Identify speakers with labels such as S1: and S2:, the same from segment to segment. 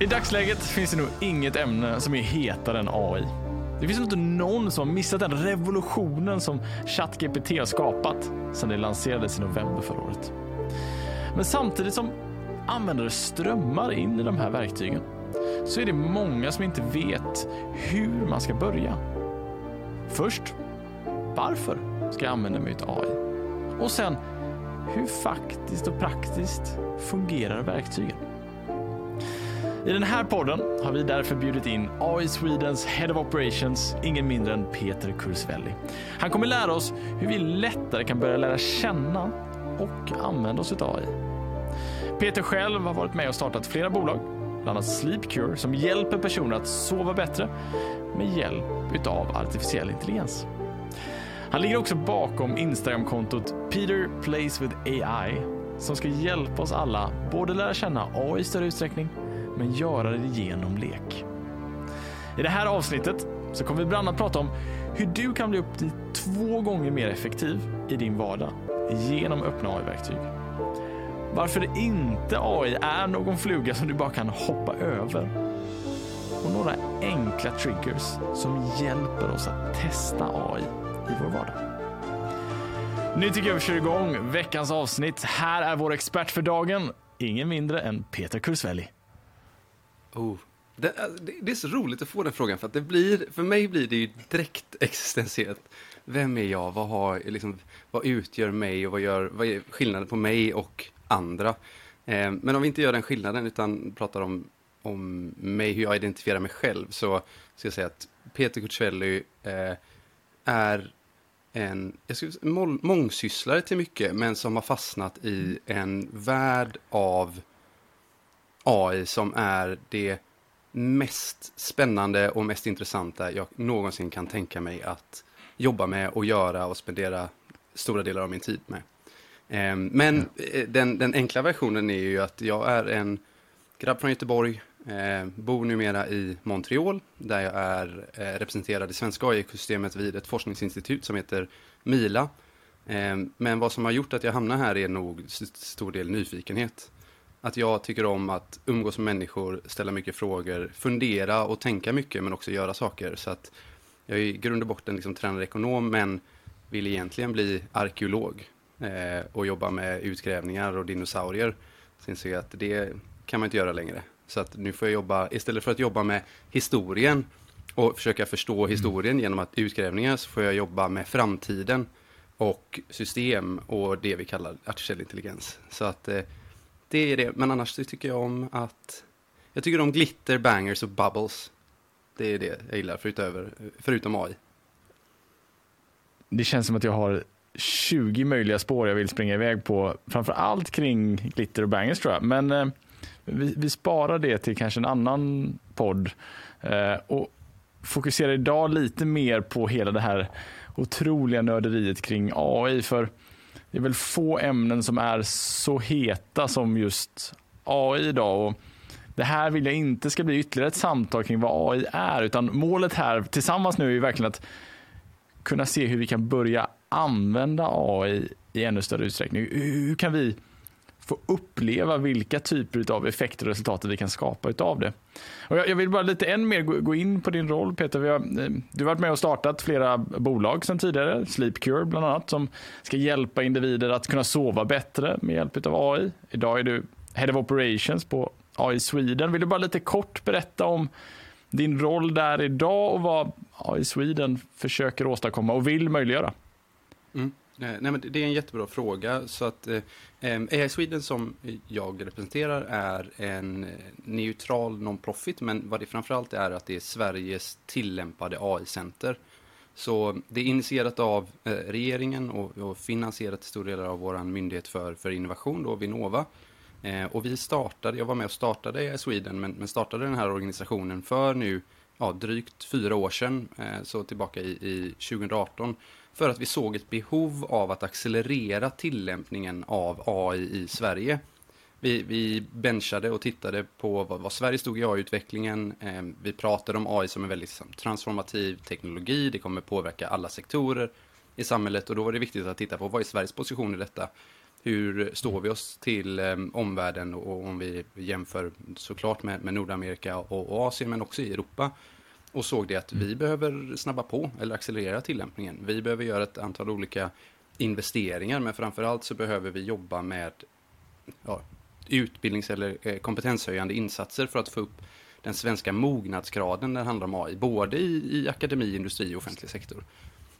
S1: I dagsläget finns det nog inget ämne som är hetare än AI. Det finns nog inte någon som har missat den revolutionen som ChatGPT har skapat sedan det lanserades i november förra året. Men samtidigt som användare strömmar in i de här verktygen så är det många som inte vet hur man ska börja. Först, varför ska jag använda mig av AI? Och sen, hur faktiskt och praktiskt fungerar verktygen? I den här podden har vi därför bjudit in AI Swedens Head of Operations, ingen mindre än Peter Kursvelli. Han kommer lära oss hur vi lättare kan börja lära känna och använda oss av AI. Peter själv har varit med och startat flera bolag, bland annat Sleepcure som hjälper personer att sova bättre med hjälp av artificiell intelligens. Han ligger också bakom Instagramkontot Peter Plays with AI som ska hjälpa oss alla både lära känna AI i större utsträckning men göra det genom lek. I det här avsnittet så kommer vi bland annat prata om hur du kan bli upp till två gånger mer effektiv i din vardag genom öppna AI-verktyg. Varför inte AI är någon fluga som du bara kan hoppa över. Och några enkla triggers som hjälper oss att testa AI i vår vardag. Nu tycker jag vi kör igång veckans avsnitt. Här är vår expert för dagen, ingen mindre än Peter Kursvelli.
S2: Oh. Eh, det, det, är så roligt att få den frågan, för att det blir, för mig blir det ju direkt existentiellt. Vem är jag? Vad, har, liksom, vad utgör mig och vad, gör, vad är skillnaden på mig och andra? Eh, men om vi inte gör den skillnaden utan pratar om, om mig, hur jag identifierar mig själv, så ska jag säga att Peter Cuccelli eh, är en jag skulle, säga, mångsysslare till mycket, men som har fastnat i en värld av AI som är det mest spännande och mest intressanta jag någonsin kan tänka mig att jobba med och göra och spendera stora delar av min tid med. Ehm, men mm. den, den, enkla versionen är ju att jag är en grabb från Göteborg, eh, bor numera i Montreal, där jag är eh, representerad i svenska AI-systemet vid ett forskningsinstitut som heter Mila. Ehm, men vad som har gjort att jag hamnar här är nog stor del nyfikenhet att jag tycker om att umgås med människor, ställa mycket frågor, fundera och tänka mycket men också göra saker. Så att jag är i grund och botten liksom tränad ekonom men vill egentligen bli arkeolog eh, och jobba med utgrävningar och dinosaurier. Sen ser jag att det kan man inte göra längre. Så att nu får jag jobba, istället för att jobba med historien och försöka förstå mm. historien genom att utgrävningar så får jag jobba med framtiden och system och det vi kallar artificiell intelligens. Så att eh, det är det. Men annars tycker jag om att... Jag tycker om glitter, bangers och bubbles. Det är det jag gillar, förutöver, förutom AI.
S1: Det känns som att jag har 20 möjliga spår jag vill springa iväg på. Framför allt kring glitter och bangers tror jag. Men eh, vi, vi, sparar det till kanske en annan podd. Eh, och fokuserar idag lite mer på hela det här otroliga nörderiet kring AI. För det är väl få ämnen som är så heta som just AI idag. Och det här vill jag inte ska bli ytterligare ett samtal kring vad AI är, utan målet här tillsammans nu är verkligen att kunna se hur vi kan börja använda AI i ännu större utsträckning. Hur kan vi få uppleva vilka typer av effekter och resultat vi kan skapa utav det. Och jag, vill bara lite än mer gå, in på din roll Peter. Vi har, eh, du har varit med och startat flera bolag sedan tidigare, Sleepcure bland annat, som ska hjälpa individer att kunna sova bättre med hjälp av AI. Idag är du Head of Operations på AI Sweden. Vill du bara lite kort berätta om din roll där idag och vad AI Sweden försöker åstadkomma och vill möjliggöra?
S2: Mm. Eh, nej, men det är en jättebra fråga. Så att, eh, AI Sweden som jag representerar är en eh, neutral non-profit, men vad det framförallt är att det är Sveriges tillämpade AI-center. Så det är initierat av eh, regeringen och, och finansierat till stor del av vår myndighet för, för innovation, då, Vinnova. Eh, och vi startade, jag var med och startade AI Sweden, men, men startade den här organisationen för nu ja, drygt fyra år sedan, eh, så tillbaka i, i 2018 för att vi såg ett behov av att accelerera tillämpningen av AI i Sverige. Vi, vi benchade och tittade på vad, vad Sverige stod i AI-utvecklingen. Eh, vi pratade om AI som en väldigt liksom, transformativ teknologi. Det kommer påverka alla sektorer i samhället och då var det viktigt att titta på vad är Sveriges position i detta. hur står vi oss till eh, omvärlden och om vi jämför såklart med, med Nordamerika och, och Asien men också i Europa och såg det att vi behöver snabba på eller accelerera tillämpningen. Vi behöver göra ett antal olika investeringar, men framförallt så behöver vi jobba med ja, utbildnings eller eh, kompetenshöjande insatser för att få upp den svenska mognadsgraden när det handlar om AI, både i, i akademi, industri och offentlig sektor.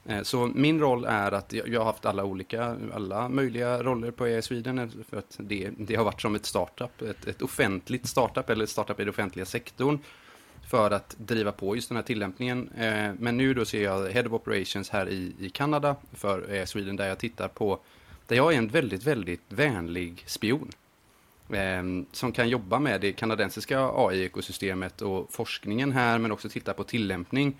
S2: Eh, så min roll är att jag har haft alla olika, alla möjliga roller på AI Sweden eh, för att det, det har varit som ett startup, ett, ett offentligt startup eller ett startup i den offentliga sektorn för att driva på just den här tillämpningen. Eh, men nu då ser jag Head of Operations här i, i Kanada för eh, Sweden där jag tittar på, där jag är en väldigt, väldigt vänlig spion. Eh, som kan jobba med det kanadensiska AI-ekosystemet och forskningen här men också titta på tillämpning.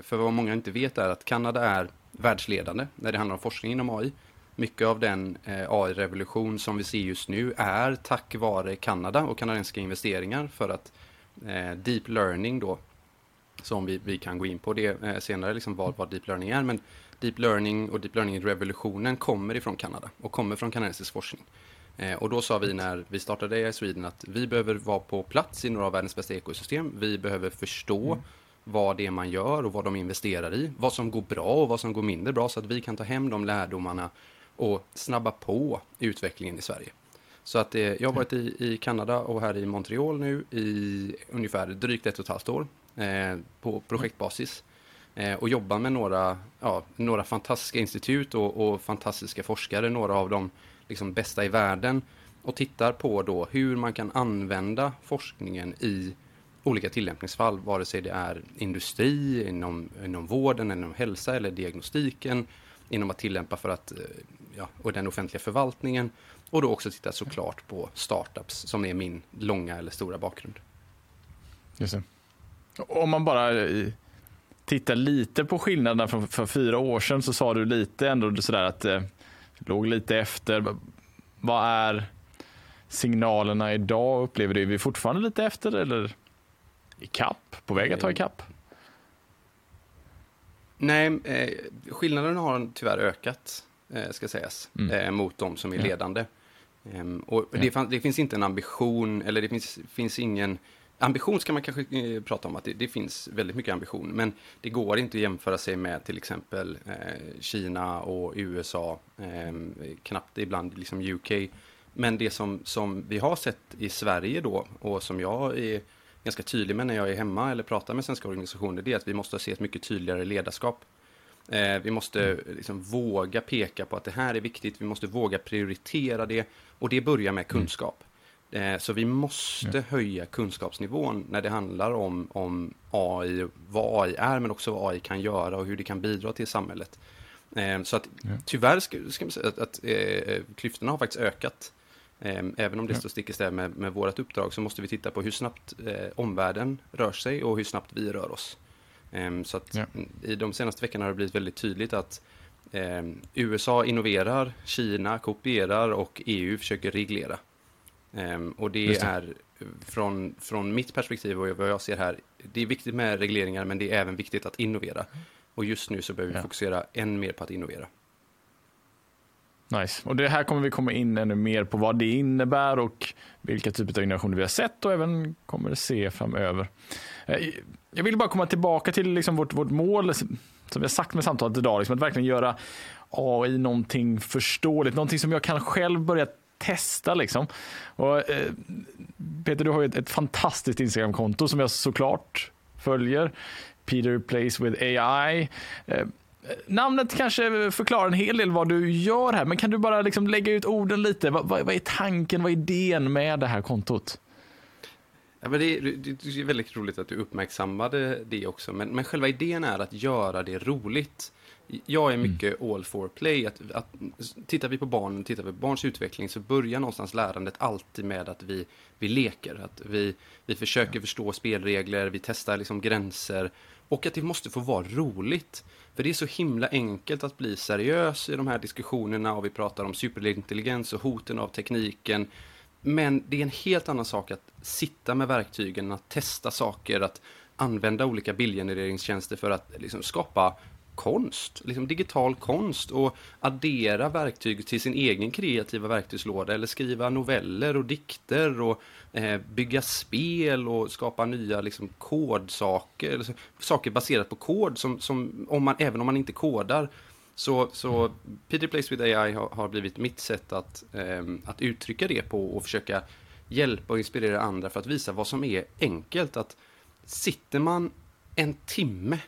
S2: För vad många inte vet är att Kanada är världsledande när det handlar om forskning inom AI. Mycket av den AI-revolution som vi ser just nu är tack vare Kanada och kanadensiska investeringar för att deep learning då, som vi, vi kan gå in på det eh, senare, liksom vad, vad deep learning är, men deep learning och deep learning-revolutionen kommer ifrån Kanada och kommer från kanadensisk forskning. Eh, och då sa vi när vi startade i Sweden att vi behöver vara på plats i några av världens bästa ekosystem. Vi behöver förstå mm. vad det är man gör och vad de investerar i, vad som går bra och vad som går mindre bra så att vi kan ta hem de lärdomarna och snabba på utvecklingen i Sverige. Så att det, jag har varit i, i Kanada och här i Montreal nu i ungefär drygt ett och ett halvt år eh, på projektbasis. Eh, och jobbar med några, ja, några fantastiska institut och, och, fantastiska forskare, några av de liksom, bästa i världen. Och tittar på då hur man kan använda forskningen i olika tillämpningsfall, vare sig det är industri, inom, inom vården, inom hälsa eller diagnostiken, inom att tillämpa för att, eh, ja, och den offentliga förvaltningen och då också titta såklart på startups som är min långa eller stora bakgrund.
S1: Just det. Om man bara eh, tittar lite på skillnaderna från för fyra år sedan så sa du lite ändå sådär att det eh, låg lite efter. Vad är signalerna idag? Upplever du, är vi fortfarande lite efter eller i kapp? På väg att ta i kapp?
S2: Nej, eh, skillnaden har tyvärr ökat, eh, ska sägas, mm. eh, mot de som är ledande. Um, och ja. det, fann, det, finns inte en ambition, eller det finns, finns ingen... Ambition ska man kanske eh, prata om, att det, det, finns väldigt mycket ambition. Men det går inte att jämföra sig med till exempel eh, Kina och USA, eh, knappt ibland liksom UK. Men det som, som vi har sett i Sverige då, och som jag är ganska tydlig med när jag är hemma eller pratar med svenska organisationer, det är att vi måste se ett mycket tydligare ledarskap. Eh, vi måste mm. liksom våga peka på att det här är viktigt, vi måste våga prioritera det och det börjar med mm. kunskap. Mm. Så vi måste ja. höja kunskapsnivån när det handlar om, om AI, vad AI är men också vad AI kan göra och hur det kan bidra till samhället. Eh, så att ja. tyvärr ska, ska man säga att, att eh, klyftorna har faktiskt ökat. Även om det står stick i stäv med, med vårt uppdrag så måste vi titta på hur snabbt eh, omvärlden rör sig och hur snabbt vi rör oss. Ehm, så att ja. i de senaste veckorna har det blivit väldigt tydligt att ehm, USA innoverar, Kina kopierar och EU försöker reglera. Ehm, och det, det, är från, från mitt perspektiv och vad jag ser här, det är viktigt med regleringar men det är även viktigt att innovera. Och just nu så behöver vi fokusera än mer på att innovera.
S1: Nice. Och det här kommer vi komma in ännu mer på vad det innebär och vilka typer av innovationer vi har sett och även kommer se framöver. Eh, jag vill bara komma tillbaka till liksom vårt, vårt mål som vi har sagt med samtalet idag, liksom att verkligen göra AI någonting förståeligt, någonting som jag kan själv börja testa. Liksom. Och, eh, Peter, du har ju ett, ett fantastiskt Instagramkonto som jag såklart följer. Peter Plays with AI. Eh, namnet kanske förklarar en hel del vad du gör här, men kan du bara liksom lägga ut orden lite? Vad, vad, vad är tanken, vad är idén med det här kontot?
S2: Ja, men det, är, det är väldigt roligt att du uppmärksammade det också, men, men själva idén är att göra det roligt. Jag är mm. mycket mm. all for play. Att, att, tittar vi på barnen, tittar vi på barns utveckling så börjar någonstans lärandet alltid med att vi, vi leker. Att vi, vi försöker förstå spelregler, vi testar liksom gränser och att det måste få vara roligt. För det är så himla enkelt att bli seriös i de här diskussionerna och vi pratar om superintelligens och hoten av tekniken. Men det är en helt annan sak att sitta med verktygen, att testa saker, att använda olika bildgenereringstjänster för att liksom skapa konst, liksom digital konst och addera verktyg till sin egen kreativa verktygslåda eller skriva noveller och dikter och eh, bygga spel och skapa nya liksom, kodsaker, eller saker baserat på kod som, som om man, även om man inte kodar så, så Peter Plays with AI har, har blivit mitt sätt att, eh, att uttrycka det på och försöka hjälpa och inspirera andra för att visa vad som är enkelt. Att sitter man en timme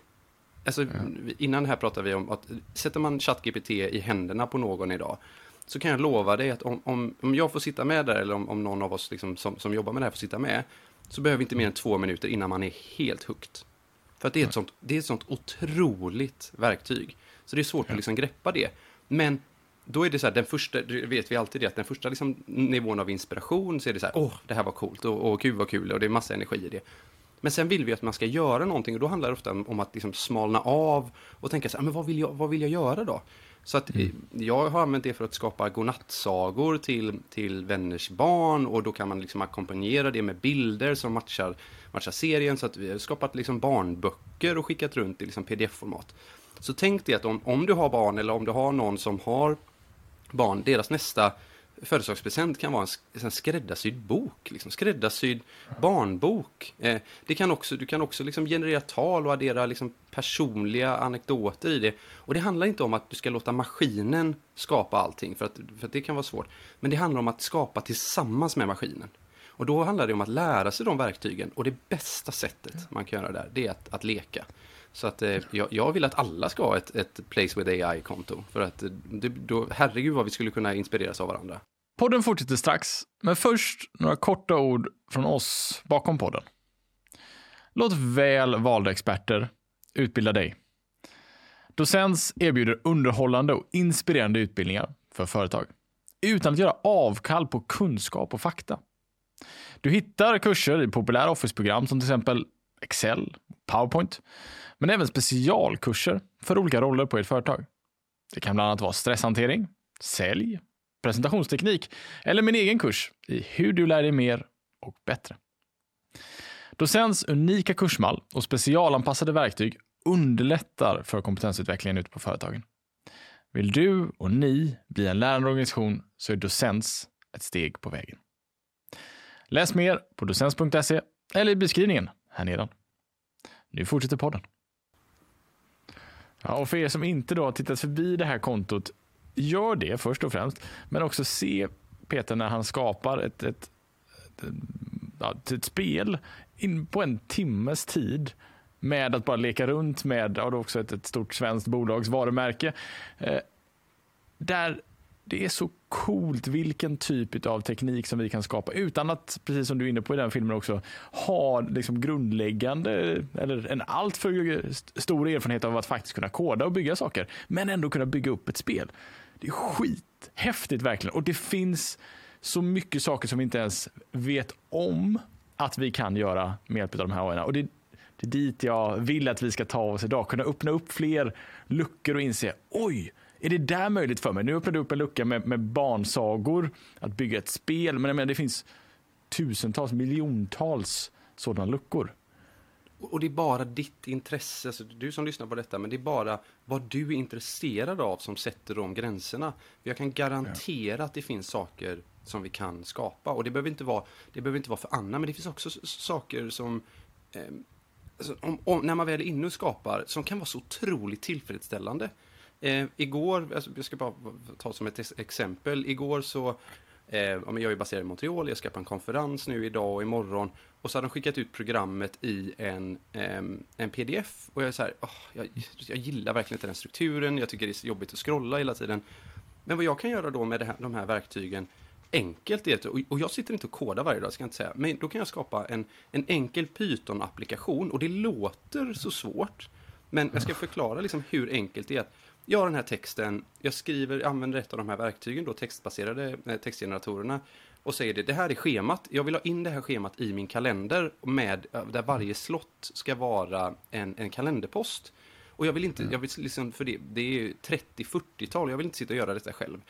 S2: Alltså, ja. Innan det här pratade vi om att sätter man ChatGPT i händerna på någon idag så kan jag lova dig att om, om, om jag får sitta med där eller om, om någon av oss liksom som, som jobbar med det här får sitta med så behöver vi inte mer än två minuter innan man är helt hooked. För att det är ett, sånt, det är ett sånt otroligt verktyg. Så det är svårt ja. att liksom greppa det. Men då är det så här, den första, vet vi alltid det, att den första liksom nivån av inspiration så är det så här, åh, det här var coolt och, och gud vad kul och det är massa energi i det. Men sen vill vi att man ska göra någonting och då handlar det ofta om att liksom smalna av och tänka så här, men vad vill jag, vad vill jag göra då? Så att mm. jag har använt det för att skapa godnattsagor till, till vänners barn och då kan man liksom ackompanjera det med bilder som matchar, matchar serien. Så att vi har skapat liksom barnböcker och skickat runt i liksom pdf-format. Så tänk dig att om, om du har barn eller om du har någon som har barn, deras nästa födelsedagspresent kan vara en, en skräddarsydd bok, liksom, skräddarsydd barnbok. Eh, det kan också, du kan också liksom generera tal och addera liksom personliga anekdoter i det. Och det handlar inte om att du ska låta maskinen skapa allting, för att, för att det kan vara svårt. Men det handlar om att skapa tillsammans med maskinen. Och då handlar det om att lära sig de verktygen. Och det bästa sättet man kan göra där, det är att, att leka. Så att eh, jag, jag, vill att alla ska ha ett, ett Place with AI-konto. För att eh, det, då, herregud vad vi skulle kunna inspireras av varandra.
S1: Podden fortsätter strax, men först några korta ord från oss bakom podden. Låt väl valda experter utbilda dig. Docens erbjuder underhållande och inspirerande utbildningar för företag utan att göra avkall på kunskap och fakta. Du hittar kurser i populära Office-program som till exempel Excel, Powerpoint, men även specialkurser för olika roller på ert företag. Det kan bland annat vara stresshantering, sälj, presentationsteknik eller min egen kurs i hur du lär dig mer och bättre. Docens unika kursmall och specialanpassade verktyg underlättar för kompetensutvecklingen ute på företagen. Vill du och ni bli en lärande organisation så är Docens ett steg på vägen. Läs mer på docens.se eller i beskrivningen här nedan. Nu fortsätter podden. Ja, och för er som inte då har tittat förbi det här kontot, gör det först och främst. Men också se Peter när han skapar ett, ett, ett, ett spel in på en timmes tid med att bara leka runt med och också ett, ett stort svenskt bolags varumärke. Eh, där det är så coolt vilken typ av teknik som vi kan skapa utan att, precis som du är inne på i den filmen också, ha liksom grundläggande eller en alltför stor erfarenhet av att faktiskt kunna koda och bygga saker, men ändå kunna bygga upp ett spel. Det är skithäftigt verkligen och det finns så mycket saker som vi inte ens vet om att vi kan göra med hjälp av de här AI. Och det, det är dit jag vill att vi ska ta oss idag, kunna öppna upp fler luckor och inse, oj, är det där möjligt för mig? Nu öppnade du upp en lucka med, med barnsagor, att bygga ett spel, men jag menar, det finns tusentals, miljontals sådana luckor.
S2: Och det är bara ditt intresse, alltså du som lyssnar på detta, men det är bara vad du är intresserad av som sätter de gränserna. Jag kan garantera ja. att det finns saker som vi kan skapa. Och det behöver inte vara, det behöver inte vara för Anna, men det finns också saker som eh, alltså, om, om, när man väl är inne och skapar, som kan vara så otroligt tillfredsställande. Eh, igår, alltså, jag ska bara ta som ett exempel. Igår så, eh, jag är baserad i Montreal, jag ska på en konferens nu idag och imorgon. Och så har de skickat ut programmet i en, eh, en pdf. Och jag är så här, oh, jag, jag, gillar verkligen inte den strukturen, jag tycker det är jobbigt att scrolla hela tiden. Men vad jag kan göra då med här, de här verktygen, enkelt är det, och jag sitter inte och kodar varje dag, ska jag inte säga, men då kan jag skapa en, en enkel Python-applikation och det låter så svårt. Men jag ska förklara liksom hur enkelt det är jag har den här texten, jag skriver, använder ett av de här verktygen, då textbaserade eh, textgeneratorerna, och säger det, det här är schemat, jag vill ha in det här schemat i min kalender, med, eh, där varje slott ska vara en, en kalenderpost. Och jag vill inte, mm. jag vill liksom, för det, det är 30-40-tal, jag vill inte sitta och göra detta själv.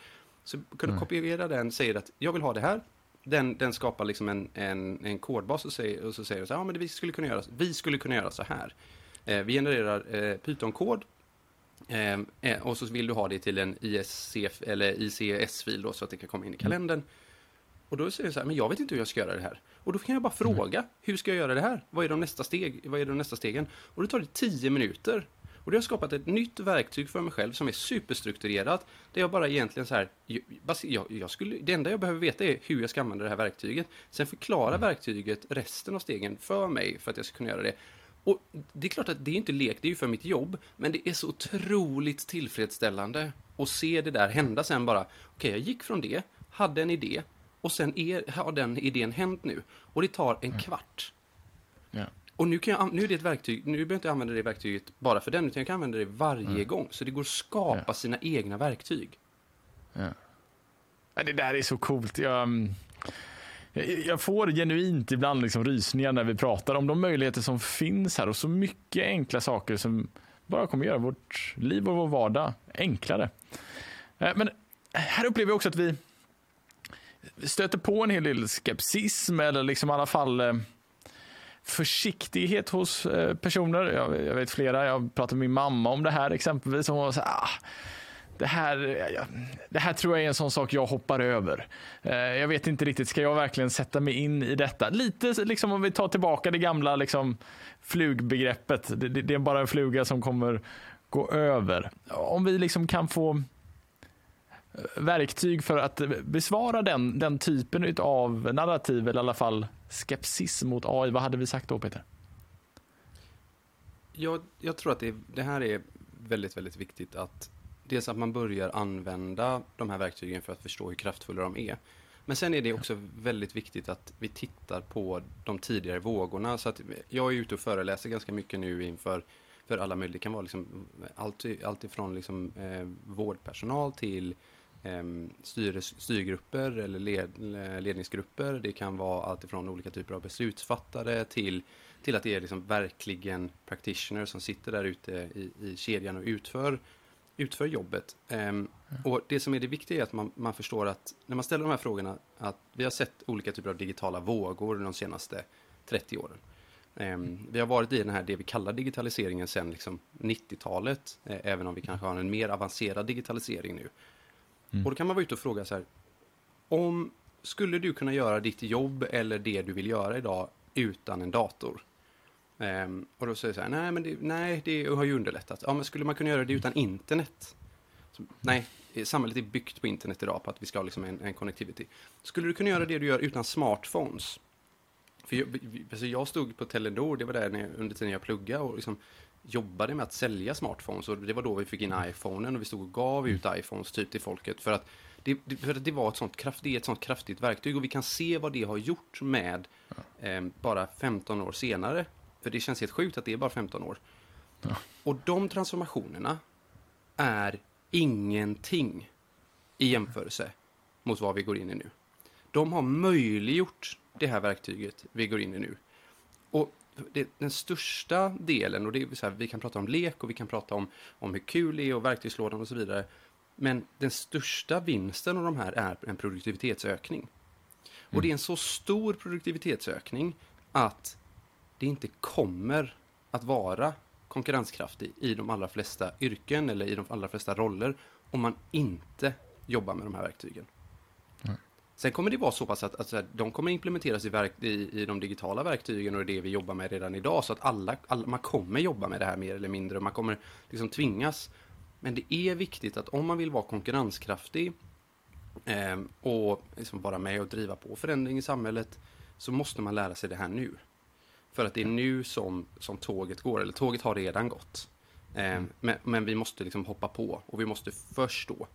S2: Så kunna mm. kopiera den, säger att jag vill ha det här, den, den skapar liksom en, en, en kodbas och, säger, och så säger den så här, ja men vi skulle kunna göra, vi skulle kunna göra så här. Eh, vi genererar eh, Python-kod Eh, eh, och så vill du ha det till en ISCF, eller ICS-fil då, så att det kan komma in i kalendern. Och då säger jag så här, men jag vet inte hur jag ska göra det här. Och då kan jag bara fråga, hur ska jag göra det här? Vad är de nästa steg? Vad är de nästa stegen? Och då tar det tio minuter. Och det har skapat ett nytt verktyg för mig själv som är superstrukturerat. Där jag bara egentligen så här, jag, jag skulle, det enda jag behöver veta är hur jag ska använda det här verktyget. Sen förklarar mm. verktyget resten av stegen för mig för att jag ska kunna göra det. Och det är klart att det är inte lek, det är ju för mitt jobb, men det är så otroligt tillfredsställande att se det där hända sen bara. Okej, okay, jag gick från det, hade en idé och sen är, har den idén hänt nu. Och det tar en kvart. Ja. Och nu, kan jag, nu är det ett verktyg, nu behöver jag inte använda det verktyget bara för den, utan jag kan använda det varje mm. gång. Så det går att skapa ja. sina egna verktyg.
S1: Ja. Det där är så coolt. Jag, mm, jag får genuint ibland liksom rysningar när vi pratar om de möjligheter som finns här och så mycket enkla saker som bara kommer göra vårt liv och vår vardag enklare. Eh, men här upplever jag också att vi stöter på en hel del skepsism eller liksom i alla fall eh, försiktighet hos eh, personer. Jag, jag vet flera, jag pratade med min mamma om det här exempelvis. Hon var så här, ah, det här, eh, det här tror jag är en sån sak jag hoppar över. Eh, jag vet inte riktigt, ska jag verkligen sätta mig in i detta? Lite liksom om vi tar tillbaka det gamla liksom, flugbegreppet. Det, det, det är bara en fluga som kommer gå över. Om vi liksom kan få eh, verktyg för att besvara den, den typen av narrativ, eller i alla fall skepsis mot AI. Vad hade vi sagt då, Peter?
S2: Jag, jag tror att det, det här är väldigt, väldigt viktigt att dels att man börjar använda de här verktygen för att förstå hur kraftfulla de är. Men sen är det också väldigt viktigt att vi tittar på de tidigare vågorna. Så att jag är ute och föreläser ganska mycket nu inför för alla möjliga. Det kan vara liksom allt, allt ifrån liksom, eh, vårdpersonal till eh, styr, styrgrupper eller led, eh, ledningsgrupper. Det kan vara allt ifrån olika typer av beslutsfattare till, till att det är liksom verkligen practitioners som sitter där ute i, i kedjan och utför utför jobbet. Um, och det som är det viktiga är att man, man, förstår att när man ställer de här frågorna, att vi har sett olika typer av digitala vågor de senaste 30 åren. Um, vi har varit i den här, det vi kallar digitaliseringen sedan liksom 90-talet, eh, även om vi kanske har en mer avancerad digitalisering nu. Mm. Och då kan man vara ute och fråga så här, om, skulle du kunna göra ditt jobb eller det du vill göra idag utan en dator? Um, och då säger jag så här, nej men det, nej, det har ju underlättat. Ja, men skulle man kunna göra det utan internet? Så, nej, samhället är byggt på internet idag, på att vi ska ha liksom en, en connectivity. Skulle du kunna göra det du gör utan smartphones? För jag, alltså jag stod på Telenor, det var där när, under tiden jag pluggade och liksom jobbade med att sälja smartphones. Och det var då vi fick in iPhonen och vi stod och gav ut iPhones typ till folket. För att det, för att det, var ett sånt kraft, det är ett sånt kraftigt verktyg och vi kan se vad det har gjort med eh, bara 15 år senare för det känns helt sjukt att det är bara 15 år. Ja. Och de transformationerna är ingenting i jämförelse mot vad vi går in i nu. De har möjliggjort det här verktyget vi går in i nu. Och det, den största delen, och det är så här, vi kan prata om lek och vi kan prata om, om hur kul det är och verktygslådan och så vidare. Men den största vinsten av de här är en produktivitetsökning. Mm. Och det är en så stor produktivitetsökning att det inte kommer att vara konkurrenskraftig i de allra flesta yrken eller i de allra flesta roller om man inte jobbar med de här verktygen. Mm. Sen kommer det vara så pass att, att, de kommer implementeras i, verk, i, i, de digitala verktygen och det vi jobbar med redan idag. Så att alla, alla, man kommer jobba med det här mer eller mindre och man kommer liksom tvingas. Men det är viktigt att om man vill vara konkurrenskraftig eh, och liksom vara med och driva på förändring i samhället så måste man lära sig det här nu. För att det är nu som, som tåget går, eller tåget har redan gått. Eh, mm. men, men, vi måste liksom hoppa på och vi måste förstå.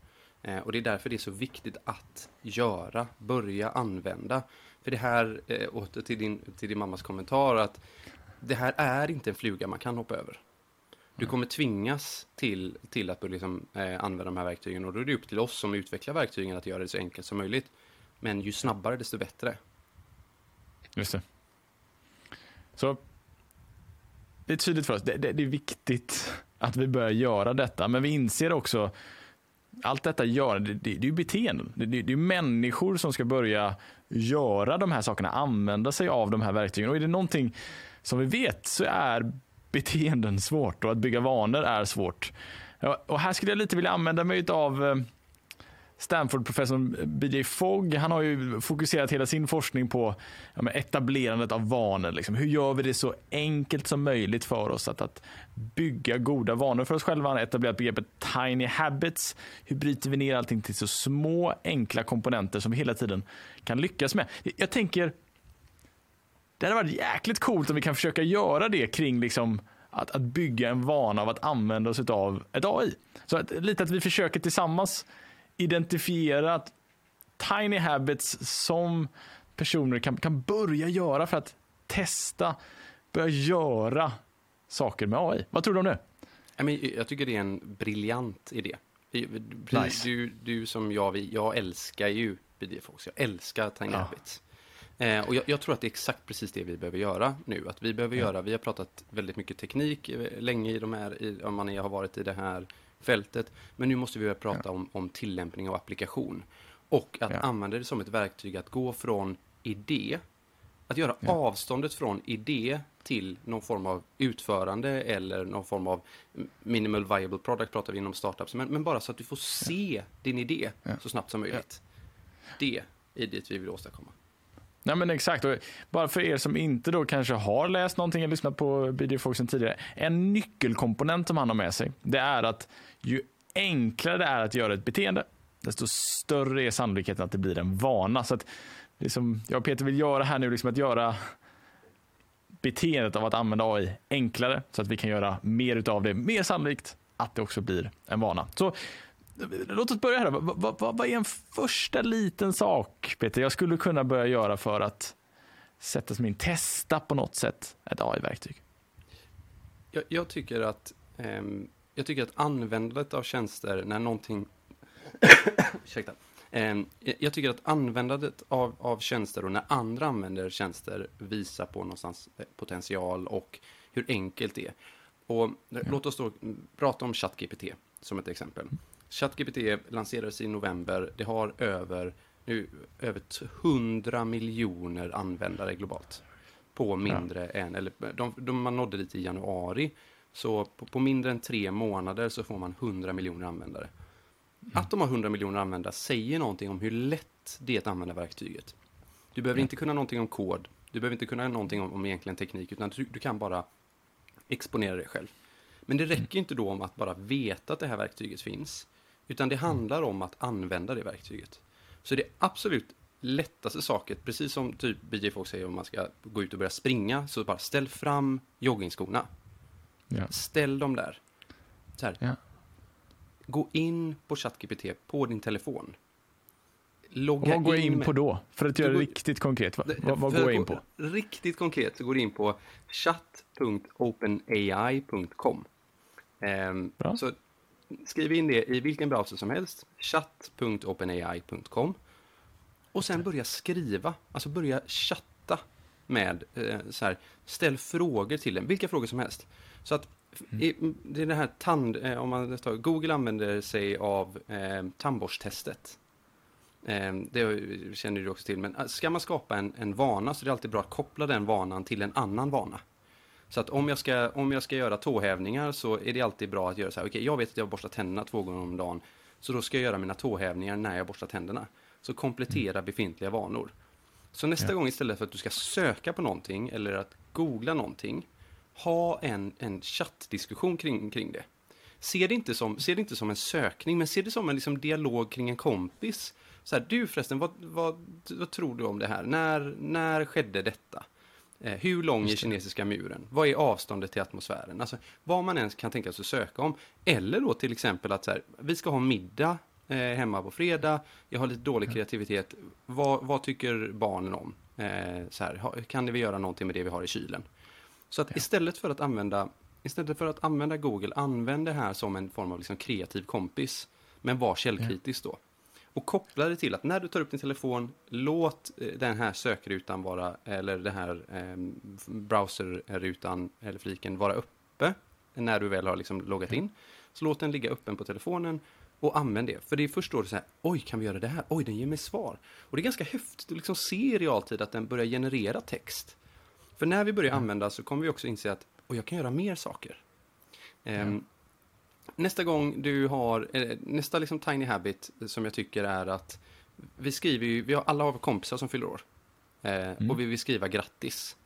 S2: Eh, och det är därför det är så viktigt att göra, börja använda. För det här, eh, åter till din, till din mammas kommentar, att det här är inte en fluga man kan hoppa över. Du kommer tvingas till, till att liksom, eh, använda de här verktygen och då är det upp till oss som utvecklar verktygen att göra det så enkelt som möjligt. Men ju snabbare desto bättre.
S1: Just det. Så det är tydligt för oss, det, det, det, är viktigt att vi börjar göra detta, men vi inser också allt detta gör, det, det, det är beteenden. Det, det, det är människor som ska börja göra de här sakerna, använda sig av de här verktygen. Och är det någonting som vi vet så är beteenden svårt och att bygga vanor är svårt. Och här skulle jag lite vilja använda mig av eh, Stanford-professorn BJ Fogg, han har ju fokuserat hela sin forskning på ja, etablerandet av vanor. Liksom. Hur gör vi det så enkelt som möjligt för oss att, att bygga goda vanor för oss själva? Han har etablerat begreppet tiny habits. Hur bryter vi ner allting till så små enkla komponenter som vi hela tiden kan lyckas med? Jag tänker, det hade varit jäkligt coolt om vi kan försöka göra det kring liksom att, att bygga en vana av att använda oss av ett AI. Så att, lite att vi försöker tillsammans identifierat tiny habits som personer kan, kan börja göra för att testa, börja göra saker med AI. Vad tror du om det?
S2: Jag tycker det är en briljant idé. Nice. Du, du som jag, jag älskar ju BDFox. Jag älskar Tiny ja. Habits. Eh, och jag, jag, tror att det är exakt precis det vi behöver göra nu. Att vi behöver ja. göra, vi har pratat väldigt mycket teknik eh, länge i de här, i, om man har varit i det här fältet. Men nu måste vi börja prata ja. om, om tillämpning och applikation. Och att ja. använda det som ett verktyg att gå från idé, att göra ja. avståndet från idé till någon form av utförande eller någon form av minimal viable product pratar vi inom startups. Men, men bara så att du får se din idé så snabbt som möjligt. Det är dit vi vill åstadkomma.
S1: Nej men exakt, och bara för er som inte då kanske har läst någonting eller lyssnat på BD Foxen tidigare. En nyckelkomponent som han har med sig, det är att ju enklare det är att göra ett beteende, desto större är sannolikheten att det blir en vana. Så att det som jag och Peter vill göra här nu, liksom att göra beteendet av att använda AI enklare så att vi kan göra mer av det, mer sannolikt att det också blir en vana. Så låt oss börja här. Vad, vad, vad är en första liten sak, Peter, jag skulle kunna börja göra för att sätta som in, testa på något sätt ett AI-verktyg?
S2: Jag, jag, tycker att um jag tycker att användandet av tjänster när någonting... Ursäkta. Ehm, jag tycker att användandet av, av tjänster och när andra använder tjänster visar på någonstans eh, potential och hur enkelt det är. Och ja. låt oss då prata om ChatGPT som ett exempel. ChatGPT lanserades i november. Det har över, nu, över 100 miljoner användare globalt. På mindre ja. än, eller de, de, man nådde dit i januari. Så på, på, mindre än tre månader så får man 100 miljoner användare. Mm. Att de har 100 miljoner användare säger någonting om hur lätt det är att använda verktyget. Du behöver mm. inte kunna någonting om kod, du behöver inte kunna någonting om, om egentligen teknik, utan du, du, kan bara exponera dig själv. Men det räcker mm. inte då om att bara veta att det här verktyget finns, utan det handlar om att använda det verktyget. Så det absolut lättaste saket, precis som typ BJ Fox säger om man ska gå ut och börja springa, så bara ställ fram joggingskorna. Ja. Ställ dem där. Så här. Ja. Gå in på ChatGPT på din telefon.
S1: Logga vad går jag in, på då? För att göra det riktigt konkret. Vad, vad, går jag in på?
S2: Riktigt konkret så går du in på chat.openai.com. Ehm, så skriv in det i vilken browser som helst. chat.openai.com. Och sen börja skriva, alltså börja chatta med, eh, så här, ställ frågor till den, vilka frågor som helst. Så att mm. det är det här tand, eh, om man tar, Google använder sig av eh, tandborsttestet. Eh, det känner du också till, men eh, ska man skapa en, en vana så är det alltid bra att koppla den vanan till en annan vana. Så att om jag ska, om jag ska göra tåhävningar så är det alltid bra att göra så här, okej okay, jag vet att jag borstar tänderna två gånger om dagen, så då ska jag göra mina tåhävningar när jag borstar tänderna. Så komplettera mm. befintliga vanor. Så nästa ja. gång istället för att du ska söka på någonting eller att googla någonting, ha en, en chattdiskussion kring, kring det. Se det, inte som, se det inte som en sökning, men se det som en liksom, dialog kring en kompis. Så här, du förresten, vad, vad, vad tror du om det här? När, när skedde detta? Eh, hur lång är kinesiska muren? Vad är avståndet till atmosfären? Alltså, vad man ens kan tänka sig att söka om. Eller då till exempel att så här, vi ska ha middag eh, hemma på fredag. Jag har lite dålig kreativitet. Vad, vad tycker barnen om? Eh, så här, kan vi göra någonting med det vi har i kylen? Så att istället för att använda Istället för att använda Google, använd det här som en form av liksom kreativ kompis. Men var källkritisk ja. då. Och koppla det till att när du tar upp din telefon, låt eh, den här sökrutan vara, eller den här eh, browserrutan eller fliken vara uppe när du väl har liksom loggat in. Så låt den ligga öppen på telefonen och använd det. För det är först då så här, oj, kan vi göra det här? Oj, den ger mig svar. Och det är ganska häftigt att liksom se i realtid att den börjar generera text. För när vi börjar mm. använda så kommer vi också inse att och jag kan göra mer saker. Um, nästa gång du har, eh, nästa liksom tiny habit som jag tycker är att vi skriver ju, vi har, alla har kompisar som fyller år. Eh,
S1: Mm.
S2: Och vi vill skriva grattis.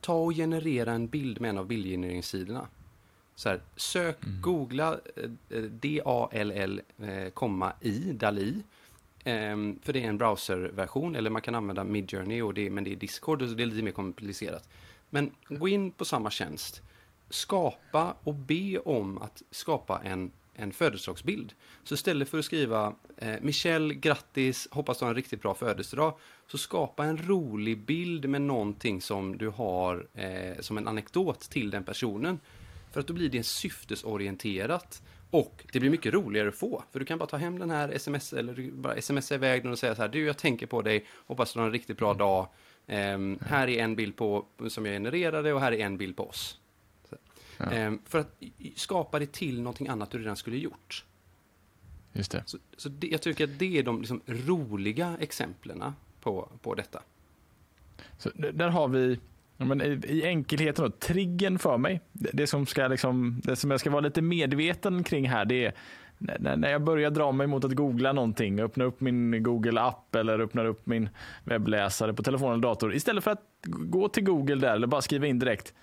S2: Ta och generera en bild med en av bildgenereringssidorna. Så här, sök,
S1: Mm.
S2: googla eh, D-A-L-L, eh, komma i, Dali. Ehm, för det är en browserversion, eller man kan använda Midjourney, och det, men det är Discord, och det är lite mer komplicerat. Men gå in på samma tjänst, skapa och be om att skapa en, en födelsedagsbild. Så istället för att skriva eh, Michelle, grattis, hoppas du har en riktigt bra födelsedag, så skapa en rolig bild med någonting som du har eh, som en anekdot till den personen. För att då blir det syftesorienterat. Och det blir mycket roligare att få. För du kan bara ta hem den här sms eller bara smsa iväg den och säga så här. Du, jag tänker på dig. Hoppas du har en riktigt bra dag. Ehm, här är en bild på, som jag genererade och här är en bild på oss.
S1: Ja.
S2: Ehm, för att skapa det till någonting annat du redan skulle gjort.
S1: Just det.
S2: Så, så det, jag tycker att det är de liksom roliga exemplen på, på detta.
S1: Så där har vi ja, men i, i enkelheten då, triggern för mig. Det, det, som ska liksom, det som jag ska vara lite medveten kring här det är när, när jag börjar dra mig mot att googla någonting, öppna upp min Google app eller öppna upp min webbläsare på telefon eller dator. Istället för att gå till Google där eller bara skriva in direkt.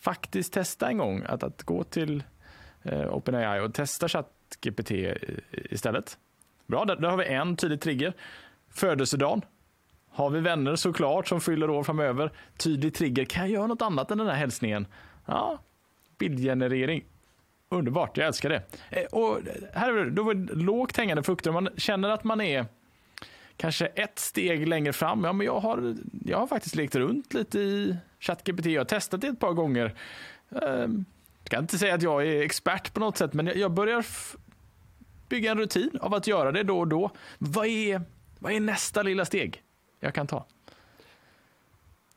S1: Faktiskt testa en gång att, att gå till eh, OpenAI och testa ChatGPT istället. Bra, där, där har vi en tydlig trigger. Födelsedagen. Har vi vänner såklart som fyller år framöver, tydlig trigger, kan jag göra något annat än den här hälsningen? Ja, bildgenerering. Underbart, jag älskar det. Eh, Och här är det, då var det lågt hängande frukter. Man känner att man är kanske ett steg längre fram. Ja, men jag har, jag har faktiskt lekt runt lite i ChatGPT. Jag har testat det ett par gånger. Ehm, jag kan inte säga att jag är expert på något sätt, men jag- börjar bygga en rutin av att göra det då och då. Vad är, vad är nästa lilla steg jag kan ta?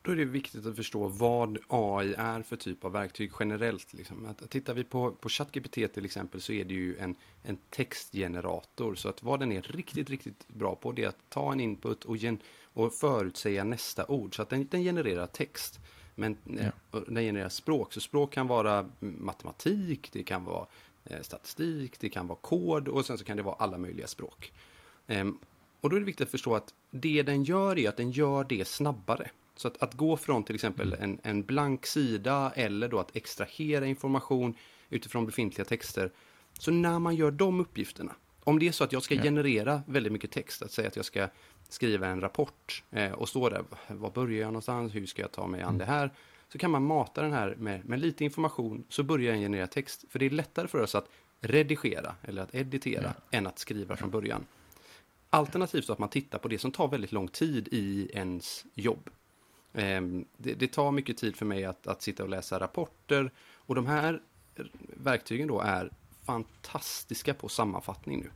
S2: Då är det viktigt att förstå vad AI är för typ av verktyg generellt. Liksom. Att, tittar vi på, på ChatGPT till exempel så är det ju en, en textgenerator. Så att vad den är riktigt, riktigt bra på det är att ta en input och, gen, och förutsäga nästa ord. Så att den, den genererar text. Men eh, och den genererar språk. Så språk kan vara matematik, det kan vara eh, statistik, det kan vara kod och sen så kan det vara alla möjliga språk. Ehm, och då är det viktigt att förstå att det den gör är att den gör det snabbare. Så att, att gå från till exempel en, en blank sida eller då att extrahera information utifrån befintliga texter. Så när man gör de uppgifterna, om det är så att jag ska
S1: Ja.
S2: generera väldigt mycket text, att säga att jag ska skriva en rapport eh, och stå där, var börjar jag någonstans, hur ska jag ta mig an det här? Så kan man mata den här med, med lite information, så börjar den generera text. För det är lättare för oss att redigera eller att editera än att skriva från början. Alternativt så att man tittar på det som tar väldigt lång tid i ens jobb. Ehm, Det, det tar mycket tid för mig att, att sitta och läsa rapporter och de här verktygen då är fantastiska på sammanfattning nu.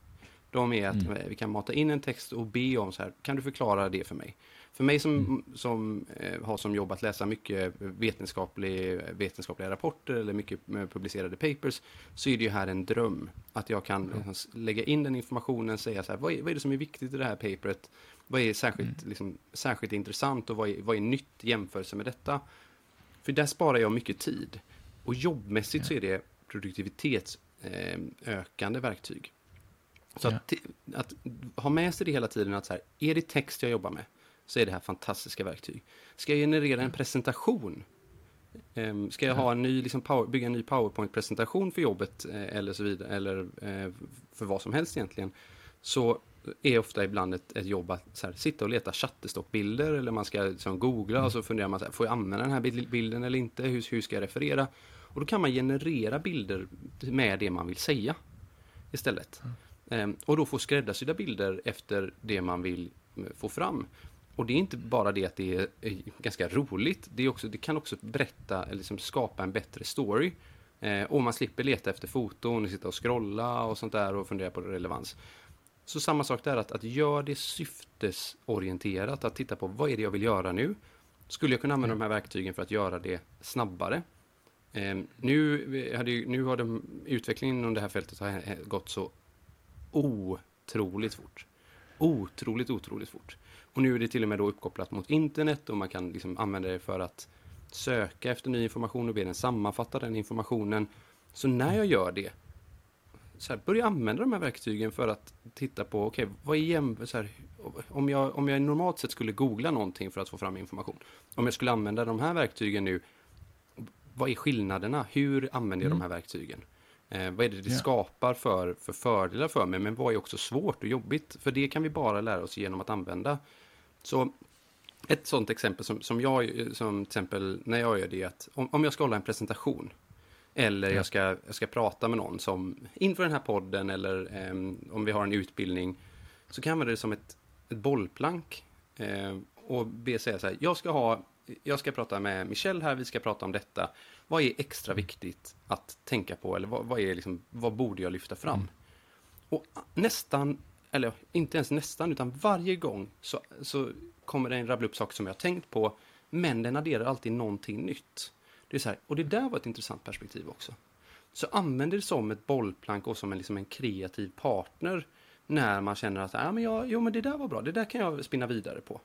S2: De är att eh, vi kan mata in en text och be om så här, kan du förklara det för mig? För mig som, som eh, har som jobb att läsa mycket vetenskaplig, vetenskapliga rapporter eller mycket eh, publicerade papers, så är det ju här en dröm. Att jag kan liksom s- lägga in den informationen, säga så här, vad är, vad är det som är viktigt i det här paperet? Vad är särskilt, liksom, särskilt intressant och vad är, vad är nytt i jämförelse med detta? För där sparar jag mycket tid. Och jobbmässigt så är det produktivitetsökande verktyg. Så att, att ha med sig det hela tiden att så här, är det text jag jobbar med så är det här fantastiska verktyg. Ska jag generera en presentation? Ehm, Ska jag ha en ny, liksom power, bygga en ny PowerPoint-presentation för jobbet eh, eller så vidare, eller eh, för vad som helst egentligen, så är ofta ibland ett, ett jobb att här, sitta och leta Shutterstock-bilder eller man ska liksom, googla och så funderar man så här, får jag använda den här bil- bilden eller inte? Hur, hur ska jag referera? Och då kan man generera bilder med det man vill säga istället. Ehm, Ehm, och då få skräddarsydda bilder efter det man vill eh, få fram. Och det är inte bara det att det är eh, ganska roligt, det, är också, det kan också berätta, eller liksom skapa en bättre story. Ehm, och man slipper leta efter foton, och sitta och scrolla och sånt där och fundera på relevans. Så samma sak där, att, att göra det syftesorienterat, att titta på vad är det jag vill göra nu? Skulle jag kunna använda de här verktygen för att göra det snabbare? Ehm, eh, nu, hade nu har de, utvecklingen inom det här fältet har gått så otroligt fort. Otroligt, otroligt fort. Och nu är det till och med då uppkopplat mot internet och man kan liksom använda det för att söka efter ny information och be den sammanfatta den informationen. Så när jag gör det, så här, börja använda de här verktygen för att titta på, okej, okay, vad är jäm, här, om, jag, om jag normalt sett skulle googla någonting för att få fram information, om jag skulle använda de här verktygen nu, vad är skillnaderna? Hur använder jag mm. de här verktygen? Eh, vad är det det yeah. skapar för, för fördelar för mig? Men vad är också svårt och jobbigt? För det kan vi bara lära oss genom att använda. Så ett sånt exempel som, som jag, som exempel när jag gör det är att om, om jag ska hålla en presentation eller jag, ska, jag ska prata med någon som inför den här podden eller eh, om vi har en utbildning så kan jag använda det som ett, ett bollplank eh, och be säga så här, jag ska ha jag ska prata med Michelle här, vi ska prata om detta. Vad är extra viktigt att tänka på eller vad, vad är liksom, vad borde jag lyfta fram? Mm. Och nästan, eller inte ens nästan, utan varje gång så, så kommer det en rabbla upp saker som jag har tänkt på, men den adderar alltid någonting nytt. Det är så här, och det där var ett intressant perspektiv också. Så använd det som ett bollplank och som en, liksom en kreativ partner när man känner att ah, men jag, jo, men det där var bra, det där kan jag spinna vidare på.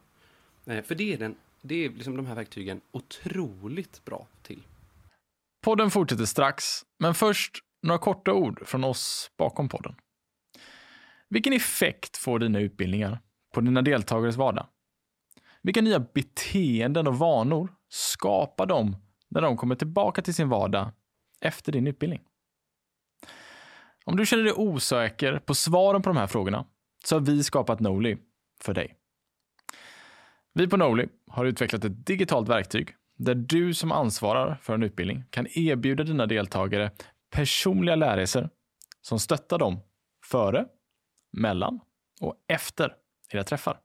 S2: Eh, för det är, den, det är liksom de här verktygen otroligt bra.
S1: Podden fortsätter strax, men först några korta ord från oss bakom podden. Vilken effekt får dina utbildningar på dina deltagares vardag? Vilka nya beteenden och vanor skapar de när de kommer tillbaka till sin vardag efter din utbildning? Om du känner dig osäker på svaren på de här frågorna så har vi skapat Noli för dig. Vi på Noli har utvecklat ett digitalt verktyg där du som ansvarar för en utbildning kan erbjuda dina deltagare personliga lärresor som stöttar dem före, mellan och efter era träffar.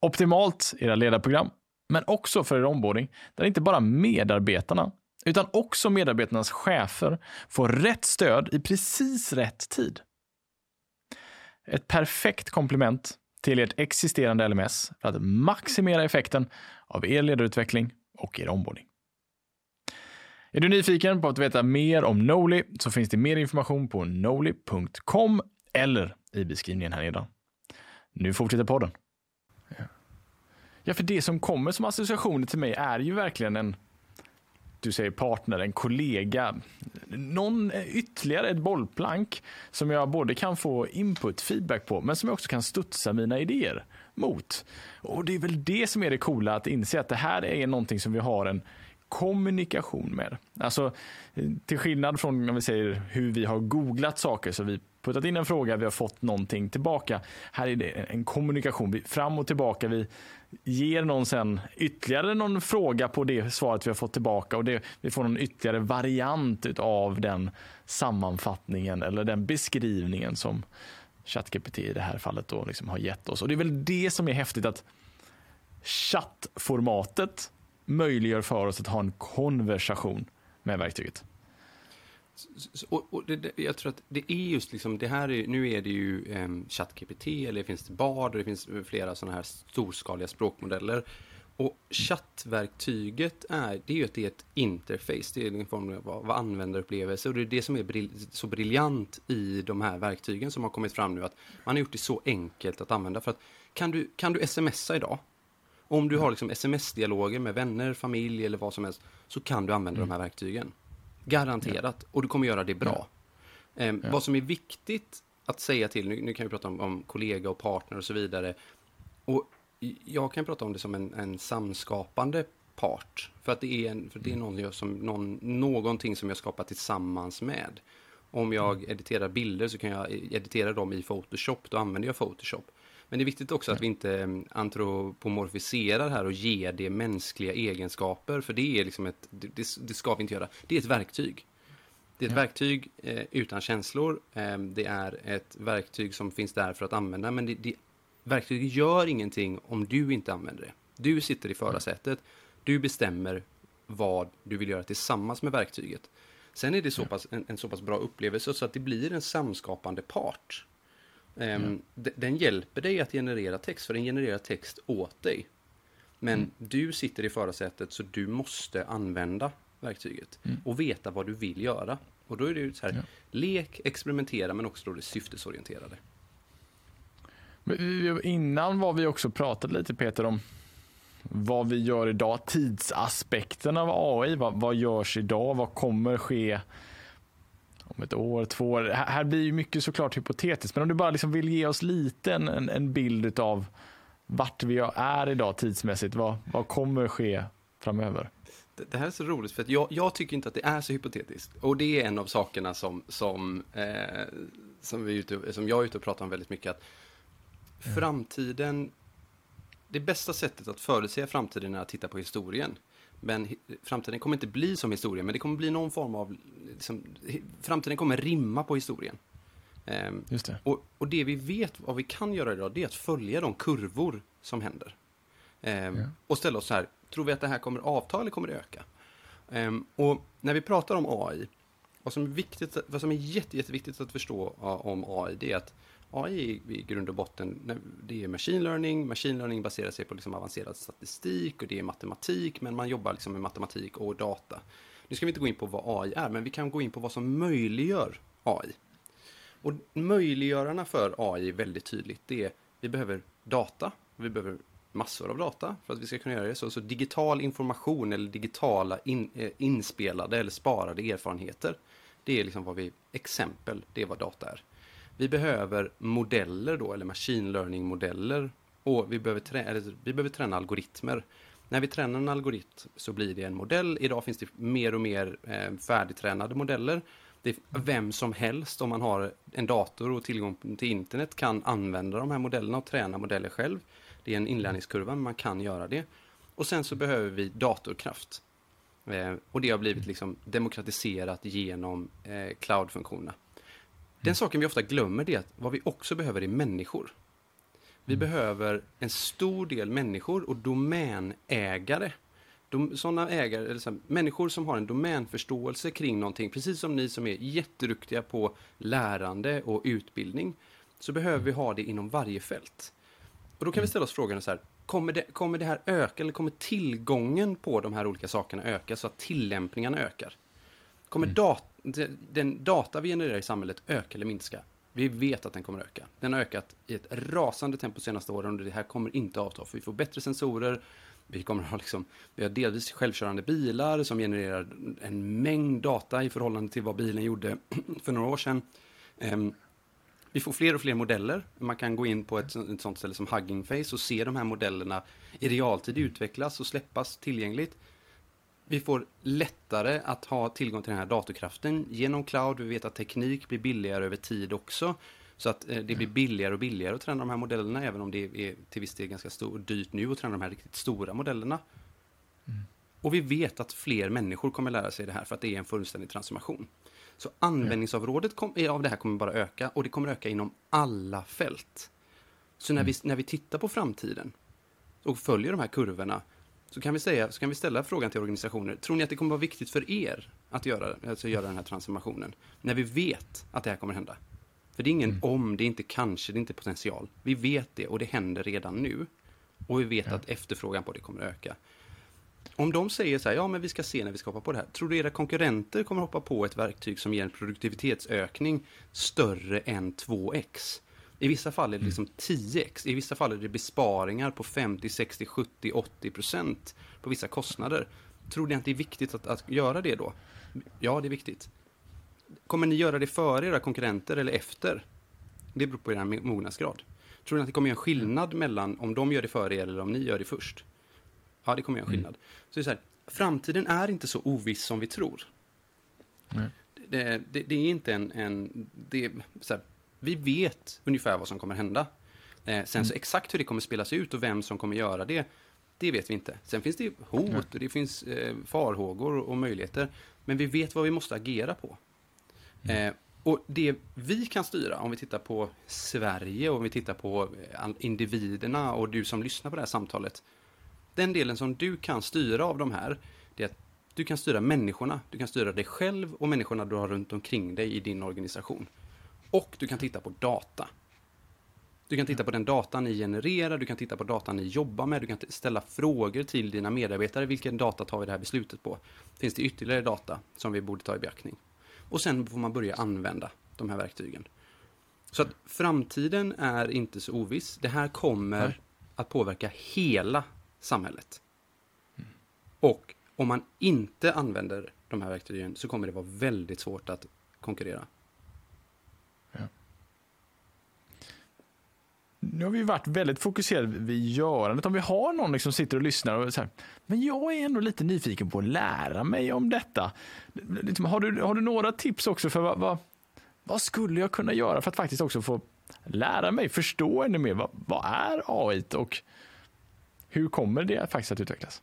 S1: Optimalt era ledarprogram, men också för er onboarding där inte bara medarbetarna utan också medarbetarnas chefer får rätt stöd i precis rätt tid. Ett perfekt komplement till ert existerande LMS för att maximera effekten av er ledarutveckling och er onboarding. Är du nyfiken på att veta mer om Noli så finns det mer information på noli.com eller i beskrivningen här nedan. Nu fortsätter podden. Ja, för det som kommer som associationer till mig är ju verkligen en du säger partner, en kollega, någon ytterligare ett bollplank som jag både kan få input, feedback på, men som jag också kan studsa mina idéer mot. Och det är väl det som är det coola, att inse att det här är någonting som vi har en kommunikation med. Alltså till skillnad från om vi säger hur vi har googlat saker så vi puttat in en fråga, vi har fått någonting tillbaka. Här är det en kommunikation, fram och tillbaka. Vi ger någon sen ytterligare någon fråga på det svaret vi har fått tillbaka och det, vi får någon ytterligare variant av den sammanfattningen eller den beskrivningen som ChatGPT i det här fallet då liksom har gett oss. Och det är väl det som är häftigt att chattformatet möjliggör för oss att ha en konversation med verktyget.
S2: Och, och det, jag tror att det är just liksom, det här är, nu är det ju um, ChatGPT, eller det finns det Bard, och det finns eh, flera sådana här storskaliga språkmodeller. Och chattverktyget är, det är ju att det är ett interface, det är en form av vad användarupplevelse och det är det som är brill, så briljant i de här verktygen som har kommit fram nu, att man har gjort det så enkelt att använda. För att kan du, kan du smsa idag, om du har liksom sms-dialoger med vänner, familj eller vad som helst, så kan du använda mm. de här verktygen. Garanterat. Ja. Och du kommer göra det bra. Ja. Eh, ja. Vad som är viktigt att säga till, nu, nu kan vi prata om, om, kollega och partner och så vidare. Och jag kan prata om det som en, en samskapande part. För att det är, en, för det är någon som, någon, någonting som jag skapar tillsammans med. Om jag mm. editerar bilder så kan jag editera dem i Photoshop, då använder jag Photoshop. Men det är viktigt också att vi inte mm, antropomorfiserar här och ger det mänskliga egenskaper, för det är liksom ett, det, det ska vi inte göra. Det är ett verktyg. Det är ett verktyg eh, utan känslor. Eh, det är ett verktyg som finns där för att använda, men det, det, verktyget gör ingenting om du inte använder det. Du sitter i förarsätet, du bestämmer vad du vill göra tillsammans med verktyget. Sen är det så pass, en, en så pass bra upplevelse så att det blir en samskapande part. Mm. Den hjälper dig att generera text, för den genererar text åt dig. Men mm. du sitter i förarsätet så du måste använda verktyget mm. och veta vad du vill göra. Och då är det så här, ja. lek, experimentera men också då det syftesorienterade.
S1: Eh, innan var vi också pratat lite Peter om vad vi gör idag, tidsaspekten av AI. Vad, vad görs idag? Vad kommer ske om ett år, två år. Här, blir ju mycket såklart hypotetiskt, men om du bara liksom vill ge oss lite en, en, en bild av vart vi är idag tidsmässigt, vad, vad kommer ske framöver?
S2: Det, här är så roligt, för att jag, jag, tycker inte att det är så hypotetiskt. Och det är en av sakerna som, som, eh, som, vi ute, som jag är ute och pratar om väldigt mycket. Att. Framtiden, det bästa sättet att förutse framtiden är att titta på historien. Men framtiden kommer inte bli som historien, men det kommer bli någon form av... Liksom, framtiden kommer rimma på historien.
S1: Um, Just det.
S2: Och, och, det vi vet, vad vi kan göra idag, det är att följa de kurvor som händer. Um, ja. Och ställa oss så här, tror vi att det här kommer avta eller kommer det öka? Um, och när vi pratar om AI, vad som är, viktigt, vad som är jätte, jätteviktigt att förstå om AI, det är att AI i grund och botten, det är machine learning. Machine learning baserar sig på liksom avancerad statistik och det är matematik, men man jobbar liksom med matematik och data. Nu ska vi inte gå in på vad AI är, men vi kan gå in på vad som möjliggör AI. Och möjliggörarna för AI är väldigt tydligt. Det är, vi behöver data, vi behöver massor av data för att vi ska kunna göra det. Så, så digital information eller digitala in, eh, inspelade eller sparade erfarenheter. Det är liksom vad vi, exempel, det är vad data är. Vi behöver modeller då, eller machine learning-modeller. Och vi behöver, trä eller, vi behöver träna algoritmer. När vi tränar en algoritm så blir det en modell. Idag finns det mer och mer eh, färdigtränade modeller. Det är vem som helst, om man har en dator och tillgång till internet, kan använda de här modellerna och träna modeller själv. Det är en inlärningskurva, men man kan göra det. Och sen så behöver vi datorkraft. Eh, och det har blivit liksom demokratiserat genom eh, cloud-funktionerna. Den saken vi ofta glömmer är att vad vi också behöver är människor. Vi mm. behöver en stor del människor och domänägare. De, sådana ägare, eller så människor som har en domänförståelse kring någonting, precis som ni som är jätteduktiga på lärande och utbildning, så behöver vi ha det inom varje fält. Och då kan vi mm. ställa oss frågan så här, kommer det, kommer det här öka eller kommer tillgången på de här olika sakerna öka så att tillämpningarna ökar? Kommer mm. dat den data vi genererar i samhället öka eller minska? Vi vet att den kommer öka. Den har ökat i ett rasande tempo de senaste åren och det här kommer inte avta. För vi får bättre sensorer, vi kommer ha liksom, vi har delvis självkörande bilar som genererar en mängd data i förhållande till vad bilen gjorde för några år sedan. Ehm, vi får fler och fler modeller. Man kan gå in på ett, ett sånt ställe som Hugging Face och se de här modellerna i realtid utvecklas och släppas tillgängligt. Vi får lättare att ha tillgång till den här datorkraften genom cloud. Vi vet att teknik blir billigare över tid också. Så att eh, det blir billigare och billigare att träna de här modellerna, även om det är till viss del ganska stor, dyrt nu att träna de här riktigt stora modellerna. Mm. Och vi vet att fler människor kommer lära sig det här för att det är en fullständig transformation. Så användningsområdet kom, av det här kommer bara öka och det kommer öka inom alla fält. Så när, mm. vi, när vi tittar på framtiden och följer de här kurvorna så kan vi, säga, så kan vi ställa frågan till organisationer. Tror ni att det kommer vara viktigt för er att göra, alltså göra den här transformationen? När vi vet att det här kommer hända. För det är ingen mm. om, det är inte kanske, det är inte potential. Vi vet det och det händer redan nu. Och vi vet ja. att efterfrågan på det kommer att öka. Om de säger så här, ja men vi ska se när vi ska hoppa på det här. Tror du era konkurrenter kommer hoppa på ett verktyg som ger en produktivitetsökning större än 2x? I vissa fall är det liksom 10x. I vissa fall är det besparingar på 50, 60, 70, 80 procent på vissa kostnader. Tror ni att det är viktigt att, att göra det då? Ja, det är viktigt. Kommer ni göra det före era konkurrenter eller efter? Det beror på er mognadsgrad. Tror ni att det kommer göra en skillnad mellan om de gör det före er eller om ni gör det först? Ja, det kommer göra en mm. skillnad. Mm. Så det är så här, framtiden är inte så oviss som vi tror. Mm. Det, det, det, är inte en... en det, så här, vi vet ungefär vad som kommer hända. Eh, sen mm. så exakt hur det kommer spelas ut och vem som kommer göra det, det vet vi inte. Sen finns det hot och det finns eh, farhågor och möjligheter. Men vi vet vad vi måste agera på. Mm. Eh, och det vi kan styra, om vi tittar på Sverige och om vi tittar på eh, individerna och du som lyssnar på det här samtalet. Den delen som du kan styra av de här, det är att du kan styra människorna, du kan styra dig själv och människorna du har runt omkring dig i din organisation. Och du kan titta på data. Du kan titta på den data ni genererar, du kan titta på data ni jobbar med, du kan ställa frågor till dina medarbetare. Vilken data tar vi det här beslutet på? Finns det ytterligare data som vi borde ta i beaktning? Och sen får man börja använda de här verktygen. Så att framtiden är inte så oviss. Det här kommer Nej. att påverka hela samhället. Mm. Och om man inte använder de här verktygen så kommer det vara väldigt svårt att konkurrera.
S1: Nu har vi varit väldigt fokuserade vid görandet. Om vi har någon som liksom sitter och lyssnar och säger, men jag är ändå lite nyfiken på att lära mig om detta. Liksom, har du, har du några tips också för vad, vad, vad, skulle jag kunna göra för att faktiskt också få lära mig, förstå ännu mer, vad, vad är AI och hur kommer det faktiskt att utvecklas?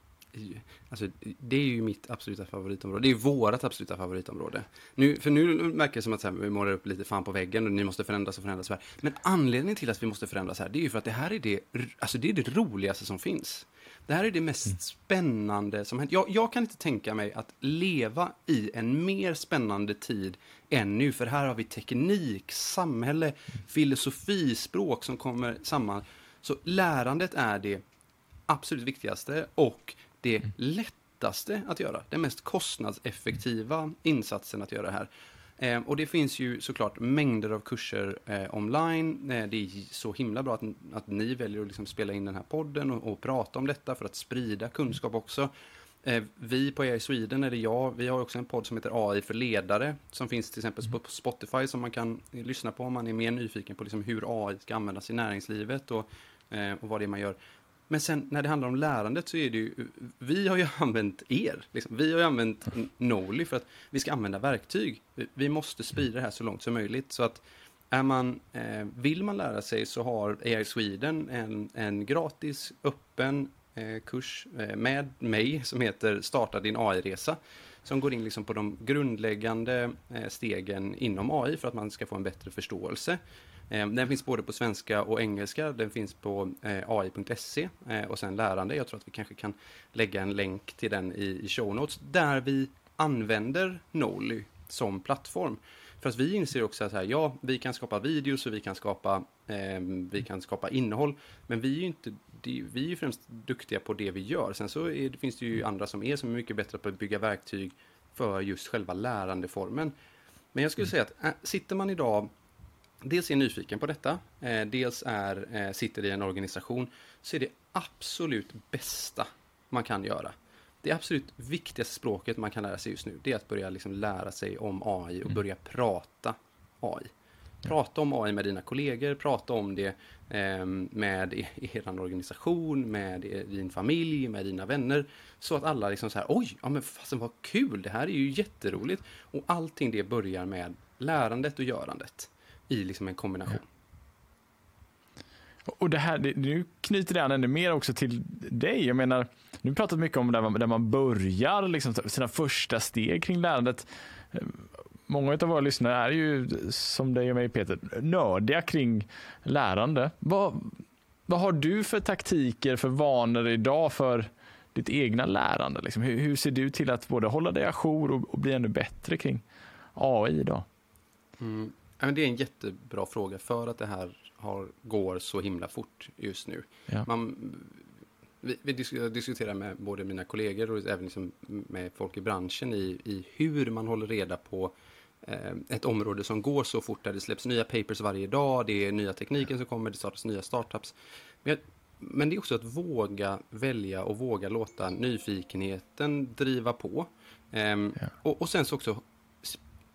S2: Alltså, det är ju mitt absoluta favoritområde. Det är vårat absoluta favoritområde. Nu, för nu märker det som att här, vi målar upp lite fan på väggen och ni måste förändras och förändras. Här. Men anledningen till att vi måste förändras här, det är ju för att det här är det, alltså det, är det roligaste som finns. Det här är det mest mm. spännande som hänt. Jag, jag, kan inte tänka mig att leva i en mer spännande tid än nu, för här har vi teknik, samhälle, filosofi, språk som kommer samman. Så lärandet är det absolut viktigaste och det mm. lättaste att göra, den mest kostnadseffektiva insatsen att göra det här. Eh, och det finns ju såklart mängder av kurser eh, online. Eh, det är så himla bra att, att ni väljer att liksom spela in den här podden och, och, prata om detta för att sprida kunskap också. Eh, vi på AI Sweden, eller jag, vi har också en podd som heter AI för ledare som finns till exempel på Spotify som man kan lyssna på om man är mer nyfiken på liksom hur AI ska användas i näringslivet och, eh, och vad det är man gör. Men sen när det handlar om lärandet så är det ju, vi har ju använt er. Liksom. Vi har ju använt Noli för att vi ska använda verktyg. Vi måste sprida det här så långt som möjligt. Så att är man, eh, vill man lära sig så har AI Sweden en, en gratis, öppen eh, kurs eh, med mig som heter Starta din AI-resa. Som går in liksom på de grundläggande eh, stegen inom AI för att man ska få en bättre förståelse. Eh, den finns både på svenska och engelska. Den finns på eh, ai.se eh, och sen lärande. Jag tror att vi kanske kan lägga en länk till den i show notes där vi använder Noli som plattform. För att vi inser också att här, ja, vi kan skapa videos och vi kan skapa, eh, vi kan skapa innehåll, men vi är ju inte, vi är främst duktiga på det vi gör. Sen så är, finns det ju andra som är, som är mycket bättre på att bygga verktyg för just själva lärandeformen. Men jag skulle säga att äh, sitter man idag dels är nyfiken på detta, eh, dels är, eh, sitter i en organisation, så är det absolut bästa man kan göra. Det absolut viktigaste språket man kan lära sig just nu, det är att börja liksom lära sig om AI och mm. börja prata AI. Prata om AI med dina kollegor, prata om det eh, med er organisation, med din familj, med dina vänner. Så att alla liksom så här, oj, ja men fasen vad kul, det här är ju jätteroligt. Och allting det börjar med lärandet och görandet i liksom en kombination.
S1: Och det här, det, nu knyter det an ännu mer också till dig. Jag menar, nu har pratat mycket om där man, där man börjar liksom, sina första steg kring lärandet. Många av våra lyssnare är ju, som dig och mig Peter, nördiga kring lärande. Vad, vad har du för taktiker, för vanor idag för ditt egna lärande? Liksom? Hur, hur, ser du till att både hålla dig ajour och, och bli ännu bättre kring AI idag?
S2: Mm. Det är en jättebra fråga för att det här har, går så himla fort just nu. Ja. Man, vi, vi diskuterar med både mina kollegor och även liksom med folk i branschen i, i hur man håller reda på eh, ett område som går så fort, där det släpps nya papers varje dag, det är nya tekniken som kommer, det startas nya startups. Men, men det är också att våga välja och våga låta nyfikenheten driva på. Eh, ja. och, och sen så också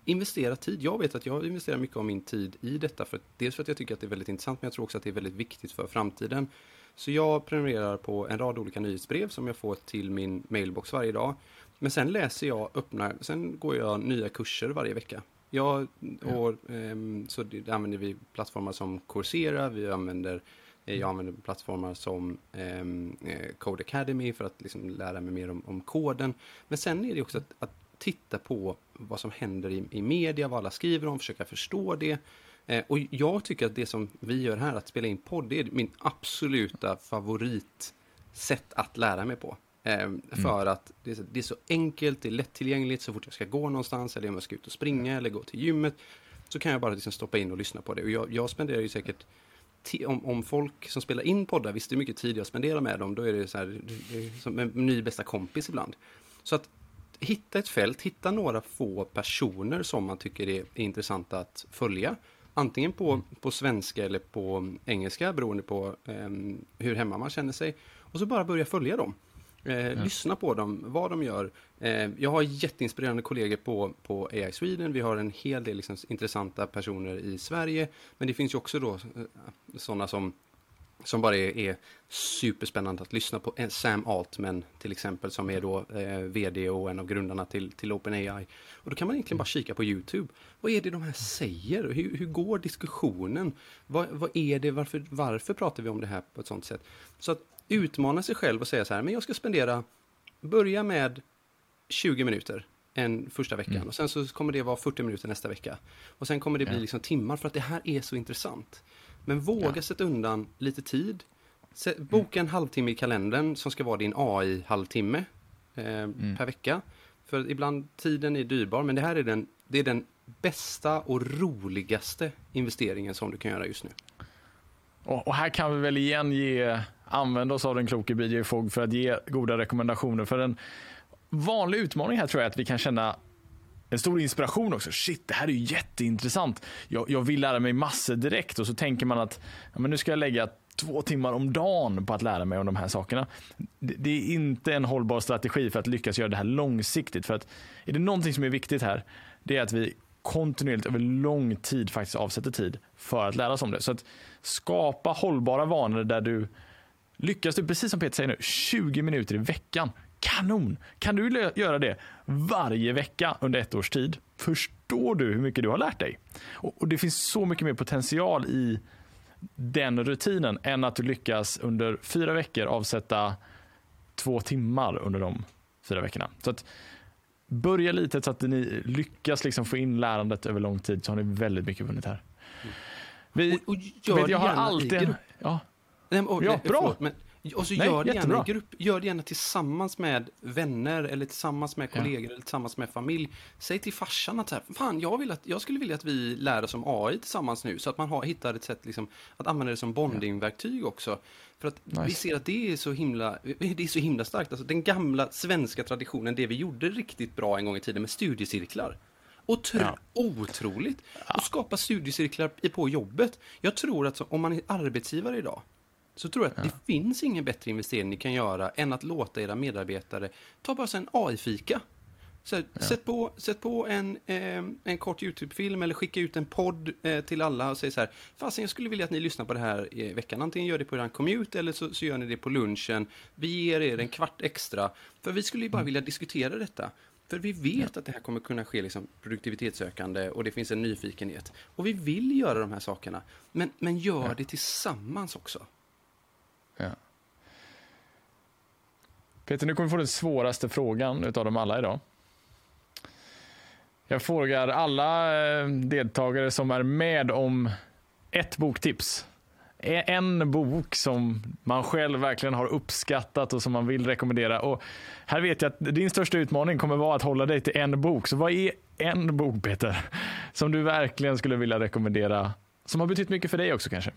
S2: investera tid. Jag vet att jag investerar mycket av min tid i detta. För, dels för att jag tycker att det är väldigt intressant, men jag tror också att det är väldigt viktigt för framtiden. Så jag prenumererar på en rad olika nyhetsbrev som jag får till min mailbox varje dag. Men sen läser jag, öppnar, sen går jag nya kurser varje vecka. Jag, och, ja. um, så det, använder vi plattformar som Coursera, vi använder eh, jag använder plattformar som um, Code Academy för att liksom lära mig mer om, om koden. Men sen är det också att, att titta på vad som händer i, i media, vad alla skriver om, försöka förstå det. Eh, och jag tycker att det som vi gör här, att spela in podd, det är min absoluta favoritsätt att lära mig på. Eh, mm. För att det är, det är, så enkelt, det är lättillgängligt, så fort jag ska gå någonstans eller om jag ska ut och springa eller gå till gymmet, så kan jag bara liksom stoppa in och lyssna på det. Och jag, jag spenderar ju säkert om, om folk som spelar in poddar visste hur mycket tid jag spenderar med dem, då är det så här, det är som en ny bästa kompis ibland. Så att hitta ett fält, hitta några få personer som man tycker är, är intressanta att följa. Antingen på, mm. på svenska eller på engelska beroende på um, hur hemma man känner sig. Och så bara börja följa dem. Eh, lyssna på dem, vad de gör. Eh, jag har jätteinspirerande kollegor på, på AI Sweden. Vi har en hel del liksom, intressanta personer i Sverige. Men det finns ju också då eh, sådana som som bara är, är, superspännande att lyssna på. Sam Altman till exempel som är då eh, vd och en av grundarna till, till OpenAI. Och då kan man egentligen bara kika på YouTube. Vad är det de här säger? Hur, hur går diskussionen? Vad, vad är det? Varför, varför pratar vi om det här på ett sånt sätt? Så att utmana sig själv och säga så här, men jag ska spendera, börja med 20 minuter en första veckan mm. och sen så kommer det vara 40 minuter nästa vecka. Och sen kommer det bli liksom timmar för att det här är så intressant. Men våga ja. sätta undan lite tid. Boka en halvtimme i kalendern som ska vara din AI-halvtimme eh, mm. per vecka. För ibland tiden är dyrbar, men det här är den, det är den bästa och roligaste investeringen som du kan göra just nu.
S1: Och, och här kan vi väl igen ge, använda oss av den kloke BJ Fogg för att ge goda rekommendationer. För en vanlig utmaning här tror jag att vi kan känna en stor inspiration också. Shit, det här är ju jätteintressant. Jag, jag vill lära mig massor direkt och så tänker man att ja, men nu ska jag lägga två timmar om dagen på att lära mig om de här sakerna. Det, det är inte en hållbar strategi för att lyckas göra det här långsiktigt. För att är det någonting som är viktigt här, det är att vi kontinuerligt över lång tid faktiskt avsätter tid för att lära oss om det. Så att skapa hållbara vanor där du lyckas du, precis som Peter säger nu, 20 minuter i veckan Kanon! Kan du göra det varje vecka under ett års tid? Förstår du hur mycket du har lärt dig? Och, det finns så mycket mer potential i den rutinen än att du lyckas under fyra veckor avsätta två timmar under de fyra veckorna. Så att börja litet så att ni lyckas liksom få in lärandet över lång tid så har ni väldigt mycket vunnit här.
S2: Vi, och, och jag har alltid en, ja. Nej, och, ja, bra. Förlåt, men och så Nej, gör det gärna i grupp. Gör det gärna tillsammans med vänner eller tillsammans med kollegor ja. eller tillsammans med familj. Säg till farsan att så här, fan, jag, vill att, jag skulle vilja att vi lär oss om AI tillsammans nu. Så att man har, hittar ett sätt liksom, att använda det som bondingverktyg också. För att nice. vi ser att det är så himla, det är så himla starkt. Alltså, den gamla svenska traditionen, det vi gjorde riktigt bra en gång i tiden med studiecirklar. Otro ja. Otroligt! Ja. Och skapa studiecirklar på jobbet. Jag tror att så, om man är arbetsgivare idag, så tror jag att ja. det finns ingen bättre investering ni kan göra än att låta era medarbetare ta bara en AI-fika. Så, ja. sätt, på, sätt på en, eh, en kort YouTube-film eller skicka ut en podd eh, till alla och säg så här. Fasen, jag skulle vilja att ni lyssnar på det här i veckan. Antingen gör det på er commute eller så, så gör ni det på lunchen. Vi ger er en kvart extra. För vi skulle ju bara mm. vilja diskutera detta. För vi vet ja. att det här kommer kunna ske liksom produktivitetsökande och det finns en nyfikenhet. Och vi vill göra de här sakerna. Men, men gör det tillsammans också. Ja.
S1: Peter, nu kommer vi få den svåraste frågan utav dem alla idag. Jag frågar alla eh, deltagare som är med om ett boktips. E- en bok som man själv verkligen har uppskattat och som man vill rekommendera. Och här vet jag att din största utmaning kommer vara att hålla dig till en bok. Så vad är en bok, Peter, som du verkligen skulle vilja rekommendera? Som har betytt mycket för dig också kanske?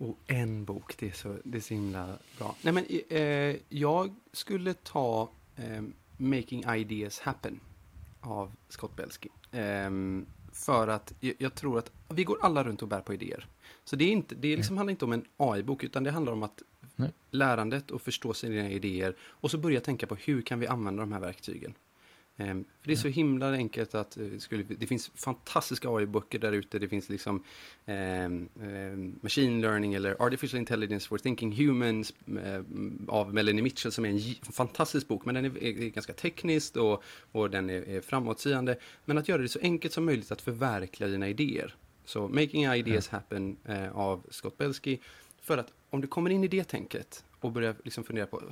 S2: Och en bok, det är så, det är så himla bra. Nej, men, eh, jag skulle ta eh, Making Ideas Happen av Scott Belsky. Eh, för att jag, jag, tror att vi går alla runt och bär på idéer. Så det, är inte, det liksom handlar inte om en AI-bok, utan det handlar om att Nej. lärandet och förstå sina idéer och så börja tänka på hur kan vi använda de här verktygen. Ehm, för det är så himla enkelt att eh, det finns fantastiska AI-böcker där ute. Det finns liksom eh, Machine Learning eller Artificial Intelligence for Thinking Humans eh, av Melanie Mitchell som är en fantastisk bok. Men den är, är ganska teknisk och, och den är, är framåtseende. Men att göra det så enkelt som möjligt att förverkliga dina idéer. Så Making Ideas Happen eh, av Scott Belsky. För att om du kommer in i det tänket och börjar liksom fundera på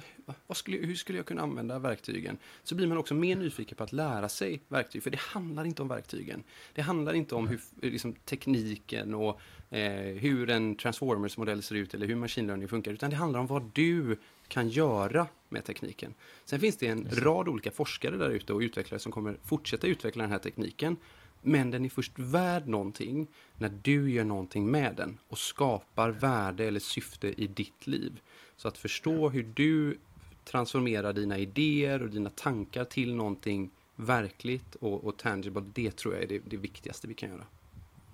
S2: vad skulle, hur skulle jag kunna använda verktygen? Så blir man också mer nyfiken på att lära sig verktyg, för det handlar inte om verktygen. Det handlar inte om hur liksom, tekniken och eh, hur en transformers-modell ser ut eller hur machine learning funkar, utan det handlar om vad du kan göra med tekniken. Sen finns det en rad olika forskare där ute och utvecklare som kommer fortsätta utveckla den här tekniken. Men den är först värd någonting när du gör någonting med den och skapar värde eller syfte i ditt liv. Så att förstå hur du transformerar dina idéer och dina tankar till någonting verkligt och, och tangible, det tror jag är det, det viktigaste vi kan göra.